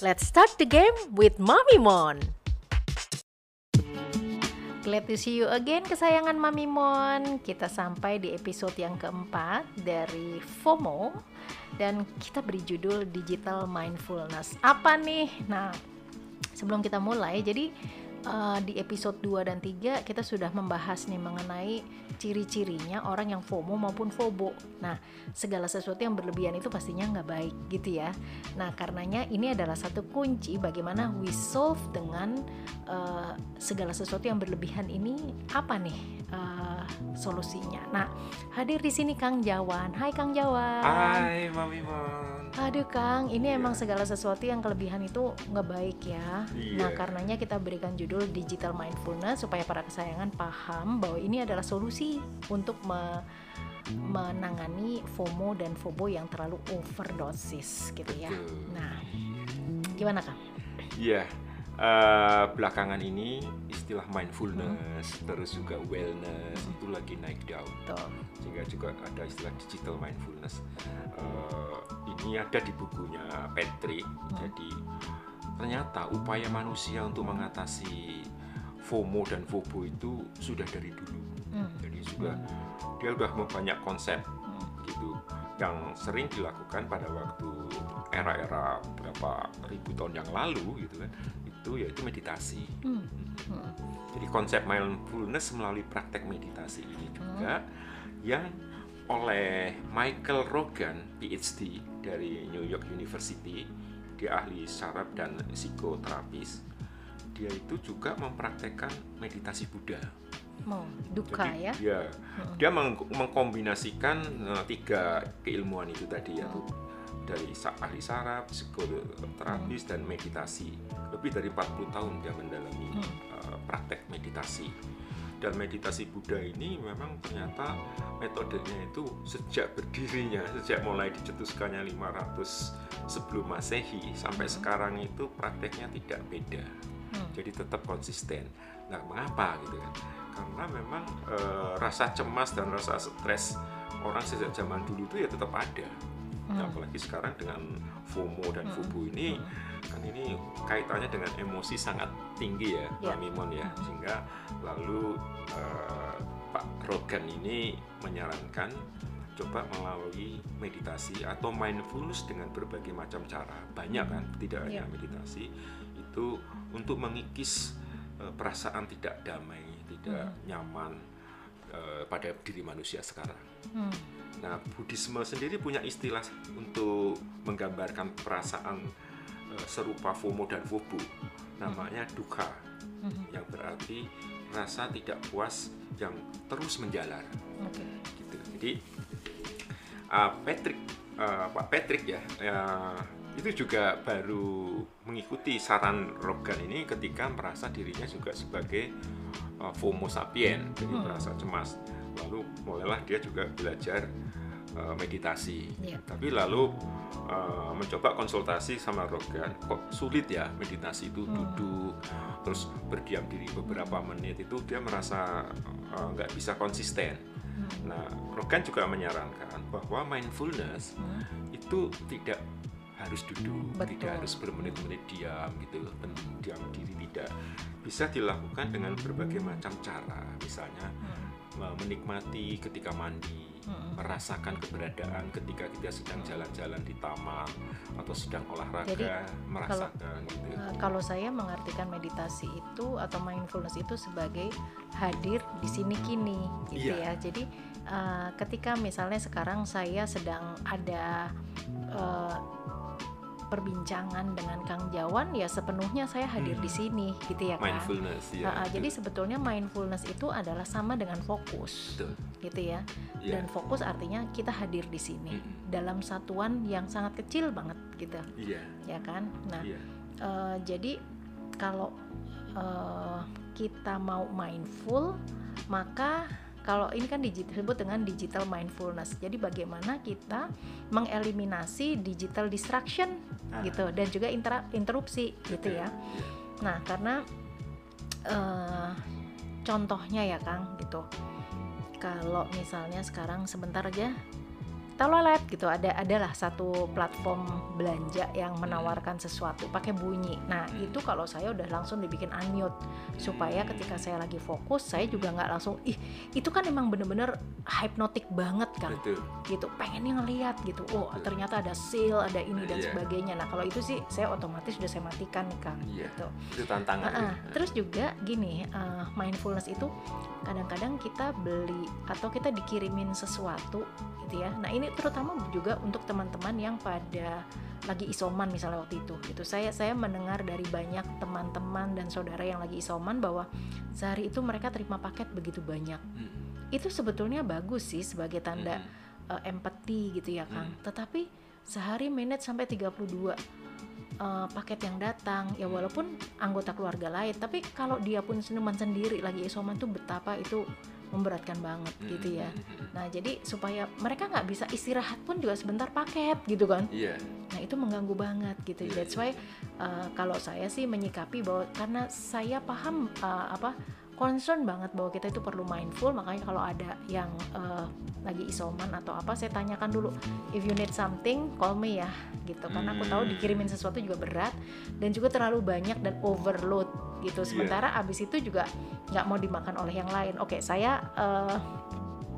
Let's start the game with Mami Mon. Glad to see you again kesayangan Mami Mon. Kita sampai di episode yang keempat dari FOMO dan kita beri judul Digital Mindfulness. Apa nih? Nah, sebelum kita mulai, jadi uh, di episode 2 dan 3 kita sudah membahas nih mengenai ciri-cirinya orang yang FOMO maupun FOBO. Nah, segala sesuatu yang berlebihan itu pastinya nggak baik gitu ya. Nah, karenanya ini adalah satu kunci bagaimana we solve dengan uh, segala sesuatu yang berlebihan ini apa nih uh, solusinya. Nah, hadir di sini Kang Jawan. Hai Kang Jawan. Hai Mami Mon. Aduh Kang, ini emang segala sesuatu yang kelebihan itu nggak baik ya. Iya. Nah karenanya kita berikan judul Digital Mindfulness supaya para kesayangan paham bahwa ini adalah solusi untuk me- menangani FOMO dan FOBO yang terlalu overdosis gitu ya. Betul. Nah, gimana Kang? Iya. eh, belakangan ini istilah mindfulness terus juga wellness itu lagi naik daun. Sehingga juga ada istilah digital mindfulness. Eh, ini ada di bukunya Patrick. Jadi ternyata upaya manusia untuk mengatasi FOMO dan FOBO itu sudah dari dulu. Hmm. jadi sudah dia sudah banyak konsep Hmm. gitu yang sering dilakukan pada waktu era-era berapa ribu tahun yang lalu gitu kan itu yaitu meditasi Hmm. Hmm. jadi konsep mindfulness melalui praktek meditasi ini juga yang oleh Michael Rogan PhD dari New York University dia ahli saraf dan psikoterapis dia itu juga mempraktekkan meditasi Buddha Mau duka jadi ya? dia dia meng- mengkombinasikan eh, tiga keilmuan itu tadi yaitu dari ahli saraf, psikoterapis dan meditasi. Lebih dari 40 tahun dia mendalami eh, praktek meditasi. Dan meditasi Buddha ini memang ternyata metodenya itu sejak berdirinya, sejak mulai dicetuskannya 500 sebelum Masehi sampai sekarang itu prakteknya tidak beda Hmm. jadi tetap konsisten. Nah, mengapa gitu kan? Karena memang eh, rasa cemas dan rasa stres orang sejak zaman dulu itu ya tetap ada. Hmm. apalagi sekarang dengan FOMO dan FOBO ini kan ini kaitannya dengan emosi sangat tinggi ya. Pak Mimon ya. Sehingga lalu eh, Pak Rogan ini menyarankan coba melalui meditasi atau mindfulness dengan berbagai macam cara. Banyak kan, tidak hanya Ya. meditasi itu untuk mengikis eh, perasaan tidak damai, tidak nyaman eh, pada diri manusia sekarang. Hmm. Nah, Buddhisme sendiri punya istilah untuk menggambarkan perasaan eh, serupa FOMO dan FOBO. Namanya dukkha, Hmm. yang berarti rasa tidak puas yang terus menjalar. Oke. Gitu. Jadi uh, Patrick, uh, Pak Patrick ya, ya, itu juga baru mengikuti saran Rogan ini ketika merasa dirinya juga sebagai uh, FOMO sapien, jadi Hmm. merasa cemas. Lalu mulailah dia juga belajar uh, meditasi. Iya. Tapi lalu uh, mencoba konsultasi sama Rogan, kok sulit ya meditasi itu Hmm. duduk terus berdiam diri beberapa menit itu dia merasa uh, nggak bisa konsisten. Nah, Rogan juga menyarankan bahwa mindfulness Hmm. itu tidak harus duduk, Betul. tidak harus bermenit-menit diam gitu, diam diri tidak bisa dilakukan dengan berbagai macam cara, misalnya me- menikmati ketika mandi, Hmm. merasakan keberadaan ketika kita sedang jalan-jalan di taman atau sedang olahraga, Jadi, merasakan gitu. Uh, kalau saya mengartikan meditasi itu atau mindfulness itu sebagai hadir di sini kini gitu ya Iya. jadi uh, ketika misalnya sekarang saya sedang ada uh, perbincangan dengan Kang Jawan ya sepenuhnya saya hadir di sini gitu ya kan Mindfulness ya. Uh, uh, itu. jadi sebetulnya mindfulness itu adalah sama dengan fokus Betul. gitu ya Iya. dan fokus artinya kita hadir di sini Mm-mm. dalam satuan yang sangat kecil banget gitu Iya, ya kan nah iya. Eh, jadi kalau eh, kita mau mindful maka kalau ini kan disebut dengan digital mindfulness. Jadi bagaimana kita mengeliminasi digital distraction Ah. gitu dan juga intera- interupsi gitu ya. Nah karena eh, contohnya ya Kang gitu. Kalau misalnya sekarang sebentar aja telolet gitu ada adalah satu platform belanja yang menawarkan sesuatu pakai bunyi nah Hmm. itu kalau saya udah langsung dibikin unmute supaya ketika saya lagi fokus saya juga nggak langsung ih itu kan emang bener-bener hypnotic banget kan betul gitu pengennya ngeliat gitu oh Betul. ternyata ada sale ada ini dan Iya. sebagainya nah kalau itu sih saya otomatis sudah saya matikan nih kang Iya. gitu itu tantangan Heeh. ya. terus juga gini eh, mindfulness itu kadang-kadang kita beli atau kita dikirimin sesuatu gitu ya nah ini terutama juga untuk teman-teman yang pada lagi isoman misalnya waktu itu gitu. Saya saya mendengar dari banyak teman-teman dan saudara yang lagi isoman bahwa sehari itu mereka terima paket begitu banyak. Mm, itu sebetulnya bagus sih sebagai tanda mm, eh, empati gitu ya Kang. Hmm. Tetapi sehari manage sampai 32 eh, paket yang datang ya walaupun anggota keluarga lain, tapi kalau dia pun senuman sendiri lagi isoman tuh betapa itu memberatkan banget mm, gitu ya. mm, mm, mm. Nah jadi supaya mereka nggak bisa istirahat pun juga sebentar paket gitu kan. iya Nah itu mengganggu banget gitu. Iya, That's iya, why uh, kalau saya sih menyikapi bahwa karena saya paham uh, apa concern banget bahwa kita itu perlu mindful makanya kalau ada yang uh, lagi isoman atau apa saya tanyakan dulu if you need something call me ya gitu karena aku tahu Hmm. dikirimin sesuatu juga berat dan juga terlalu banyak dan overload gitu Iya. sementara abis itu juga nggak mau dimakan oleh yang lain oke saya uh,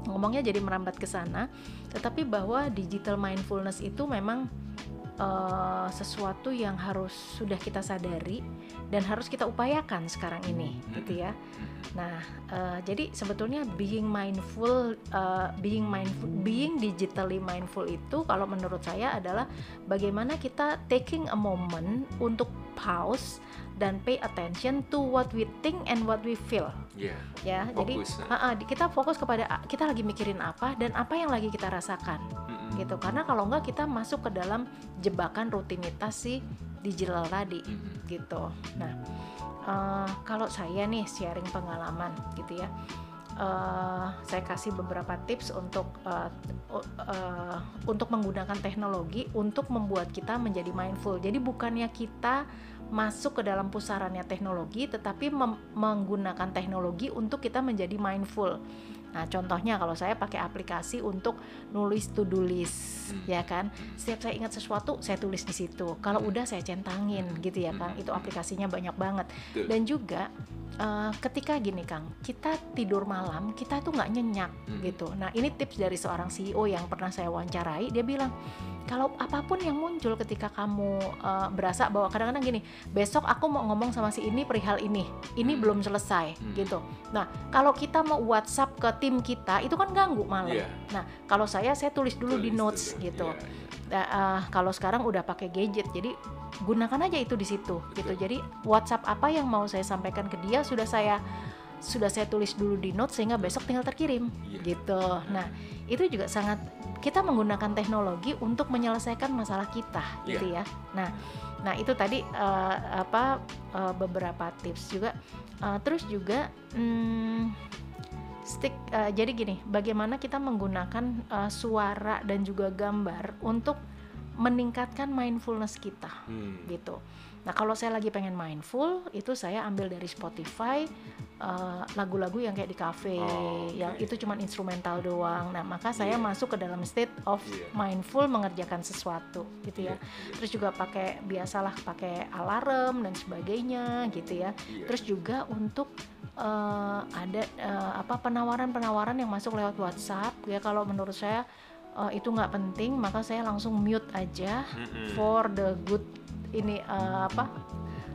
ngomongnya jadi merambat ke sana tetapi bahwa digital mindfulness itu memang eh, sesuatu yang harus sudah kita sadari dan harus kita upayakan sekarang ini gitu ya. Nah eh, jadi sebetulnya being mindful eh, being mindful being digitally mindful itu kalau menurut saya adalah bagaimana kita taking a moment untuk pause dan pay attention to what we think and what we feel. Iya ya jadi fokus nah. Ha-ha, di- kita fokus kepada kita lagi mikirin apa dan apa yang lagi kita rasakan. Mm, mm, gitu. Karena kalau enggak kita masuk ke dalam jebakan rutinitas si digital tadi mm, mm. gitu. Nah eh, kalau saya nih sharing pengalaman gitu ya eh, saya kasih beberapa tips untuk eh, u- eh, untuk menggunakan teknologi untuk membuat kita menjadi mindful. Jadi bukannya kita masuk ke dalam pusarannya teknologi tetapi menggunakan teknologi untuk kita menjadi mindful Nah, contohnya kalau saya pakai aplikasi untuk nulis to-do list, Hmm. ya kan. Setiap saya ingat sesuatu, saya tulis di situ. Kalau udah saya centangin, gitu ya, Kang. Itu aplikasinya banyak banget. Betul. Dan juga eh, ketika gini, Kang, kita tidur malam, kita tuh nggak nyenyak, Hmm. gitu. Nah, ini tips dari seorang CEO yang pernah saya wawancarai. Dia bilang, kalau apa pun yang muncul ketika kamu eh, berasa bahwa kadang-kadang gini, besok aku mau ngomong sama si ini perihal ini, ini Hmm. belum selesai, Hmm. gitu. Nah, kalau kita mau WhatsApp ke tim kita, itu kan ganggu malam. Iya. Nah, kalau saya saya tulis dulu di Tulis notes dulu. gitu. Iya, iya. Nah, eh, kalau sekarang udah pakai gadget, jadi gunakan aja itu di situ gitu. Jadi WhatsApp apa yang mau saya sampaikan ke dia sudah saya sudah saya tulis dulu di notes sehingga besok tinggal terkirim Iya. gitu. Nah, itu juga sangat kita menggunakan teknologi untuk menyelesaikan masalah kita gitu ya. Nah, nah itu tadi eh, apa eh, beberapa tips juga. Eh, terus juga hmm, stick eh, jadi gini, bagaimana kita menggunakan eh, suara dan juga gambar untuk meningkatkan mindfulness kita Hmm. gitu. Nah kalau saya lagi pengen mindful itu saya ambil dari Spotify eh, lagu-lagu yang kayak di cafe Oh, oke. yang itu cuman instrumental doang. Nah maka saya Iya. masuk ke dalam state of Iya. mindful mengerjakan sesuatu gitu ya. Iya, iya, Terus juga pakai biasalah pakai alarm dan sebagainya gitu ya. iya. Terus juga untuk eh, ada eh, apa penawaran-penawaran yang masuk lewat WhatsApp ya kalau menurut saya eh, itu nggak penting maka saya langsung mute aja Mm-mm. for the good ini eh, apa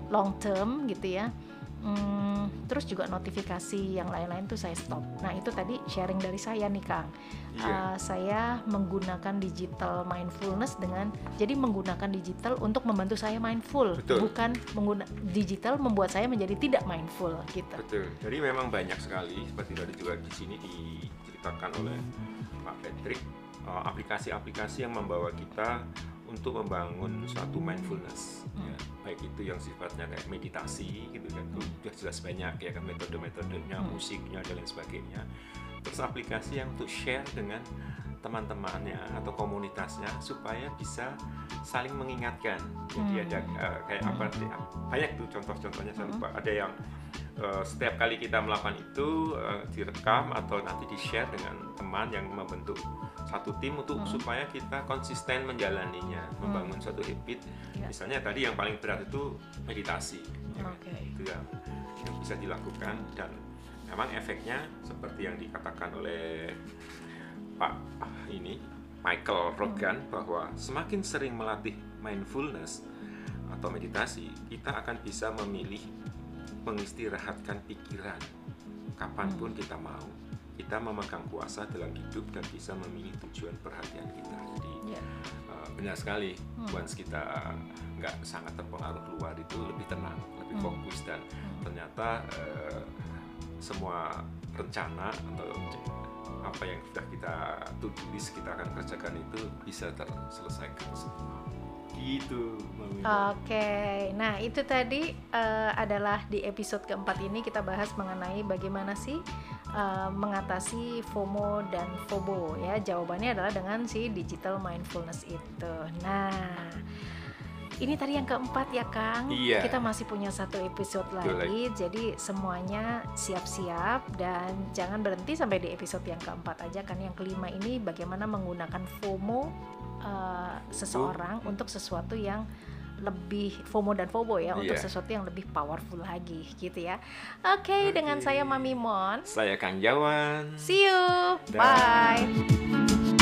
long term gitu ya. Hmm, terus juga notifikasi yang lain-lain tuh saya stop. Nah itu tadi sharing dari saya nih Kang. Iya. Uh, saya menggunakan digital mindfulness dengan jadi menggunakan digital untuk membantu saya mindful, Betul. bukan mengguna digital membuat saya menjadi tidak mindful gitu. Betul. Jadi memang banyak sekali seperti tadi juga di sini diceritakan oleh Pak Patrick eh, aplikasi-aplikasi yang membawa kita untuk membangun suatu mindfulness Hmm. ya. baik itu yang sifatnya kayak meditasi gitu kan itu sudah jelas banyak ya kan metode-metodenya Hmm. musiknya dan lain sebagainya terus aplikasi yang untuk share dengan teman-temannya atau komunitasnya supaya bisa saling mengingatkan jadi Hmm. ada eh, kayak apa banyak tuh contoh-contohnya saya Hmm. lupa ada yang eh, setiap kali kita melakukan itu eh, direkam atau nanti di share dengan teman yang membentuk satu tim untuk Hmm. supaya kita konsisten menjalaninya, membangun suatu habit. Ya. Misalnya tadi yang paling berat itu meditasi, ya kan? Oke. itu yang yang bisa dilakukan dan memang efeknya seperti yang dikatakan oleh Pak ah, ini Michael Rogan bahwa semakin sering melatih mindfulness atau meditasi, kita akan bisa memilih mengistirahatkan pikiran kapan pun kita mau. Kita memegang kuasa dalam hidup dan bisa memilih tujuan perhatian kita. Jadi Ya. uh, benar sekali, Hmm. once kita nggak sangat terpengaruh keluar itu lebih tenang, lebih Hmm. fokus dan ternyata uh, semua rencana atau apa yang sudah kita tulis kita akan kerjakan itu bisa terselesaikan semua. Gitu. Oke, nah itu tadi eh, adalah di episode keempat ini kita bahas mengenai bagaimana sih eh, mengatasi FOMO dan FOBO ya. Jawabannya adalah dengan si digital mindfulness itu. Nah, ini tadi yang keempat ya Kang. Iya. Kita masih punya satu episode Betul, lagi, jadi semuanya siap-siap dan jangan berhenti sampai di episode yang keempat aja kan. Yang kelima ini bagaimana menggunakan FOMO eh, seseorang untuk sesuatu yang lebih FOMO dan FOBO ya untuk Iya. sesuatu yang lebih powerful lagi gitu ya. Oke, dengan Oke. saya Mami Mon. Saya Kang Jawan. See you. Bye.